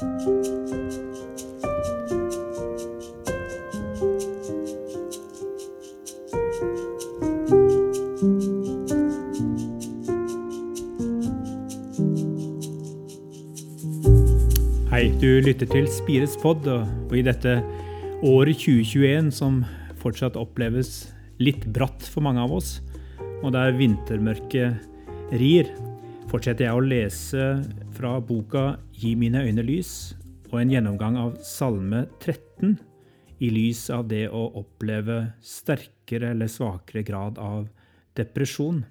Hei, du lytter til Spires pod, og i dette året 2021 som fortsatt oppleves litt bratt for mange av oss, og der vintermørket rir, fortsetter jeg å lese fra boka Gi mine øyne lys, og en gjennomgang av Salme 13 i lys av det å oppleve sterkere eller svakere grad av depresjon.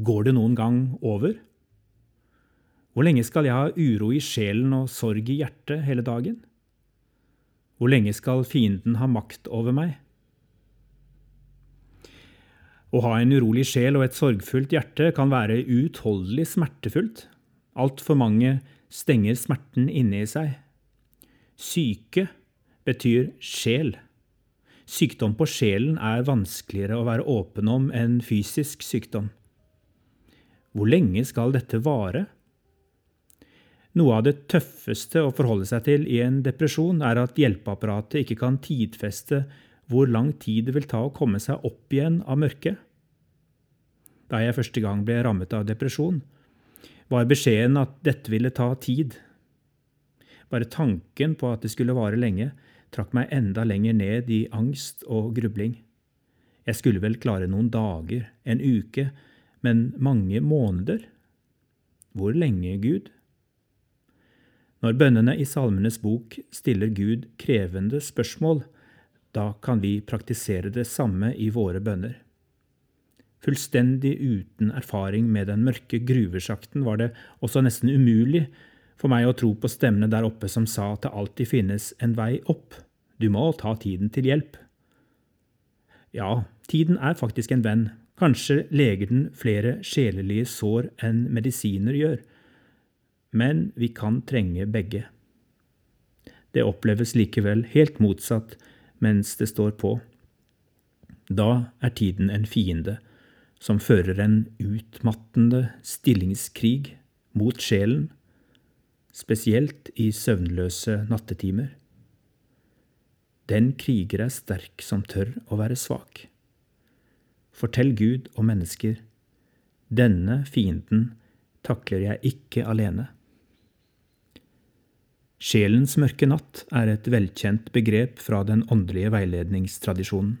Går det noen gang over? Hvor lenge skal jeg ha uro i sjelen og sorg i hjertet hele dagen? Hvor lenge skal fienden ha makt over meg? Å ha en urolig sjel og et sorgfullt hjerte kan være uutholdelig smertefullt. Altfor mange stenger smerten inne i seg. Syke betyr sjel. Sykdom på sjelen er vanskeligere å være åpen om enn fysisk sykdom. Hvor lenge skal dette vare? Noe av det tøffeste å forholde seg til i en depresjon er at hjelpeapparatet ikke kan tidfeste hvor lang tid det vil ta å komme seg opp igjen av mørket. Da jeg første gang ble rammet av depresjon, var beskjeden at dette ville ta tid. Bare tanken på at det skulle vare lenge, trakk meg enda lenger ned i angst og grubling. Jeg skulle vel klare noen dager, en uke, men mange måneder? Hvor lenge, Gud? Når bønnene i Salmenes bok stiller Gud krevende spørsmål, da kan vi praktisere det samme i våre bønner. Fullstendig uten erfaring med den mørke gruvesjakten var det også nesten umulig for meg å tro på stemmene der oppe som sa at det alltid finnes en vei opp, du må ta tiden til hjelp. Ja, tiden er faktisk en venn, kanskje leger den flere sjelelige sår enn medisiner gjør men vi kan trenge begge. Det oppleves likevel helt motsatt mens det står på. Da er tiden en fiende som fører en utmattende stillingskrig mot sjelen, spesielt i søvnløse nattetimer. Den kriger er sterk som tør å være svak. Fortell Gud og mennesker, denne fienden takler jeg ikke alene. Sjelens mørke natt er et velkjent begrep fra den åndelige veiledningstradisjonen.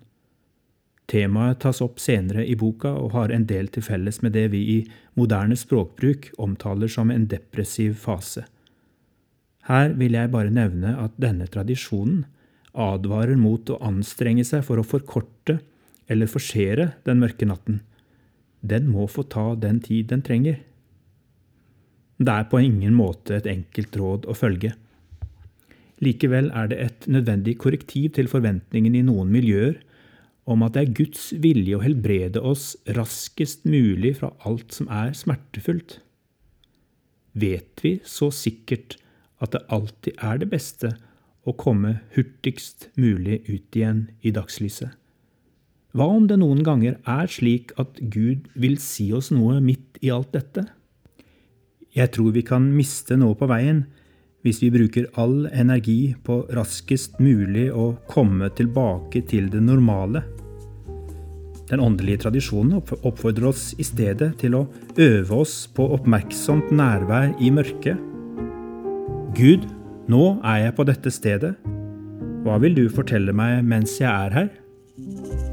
Temaet tas opp senere i boka og har en del til felles med det vi i moderne språkbruk omtaler som en depressiv fase. Her vil jeg bare nevne at denne tradisjonen advarer mot å anstrenge seg for å forkorte eller forsere den mørke natten. Den må få ta den tid den trenger. Det er på ingen måte et enkelt råd å følge. Likevel er det et nødvendig korrektiv til forventningen i noen miljøer om at det er Guds vilje å helbrede oss raskest mulig fra alt som er smertefullt. Vet vi så sikkert at det alltid er det beste å komme hurtigst mulig ut igjen i dagslyset? Hva om det noen ganger er slik at Gud vil si oss noe midt i alt dette? Jeg tror vi kan miste noe på veien hvis vi bruker all energi på raskest mulig å komme tilbake til det normale. Den åndelige tradisjonen oppfordrer oss i stedet til å øve oss på oppmerksomt nærvær i mørket. Gud, nå er jeg på dette stedet. Hva vil du fortelle meg mens jeg er her?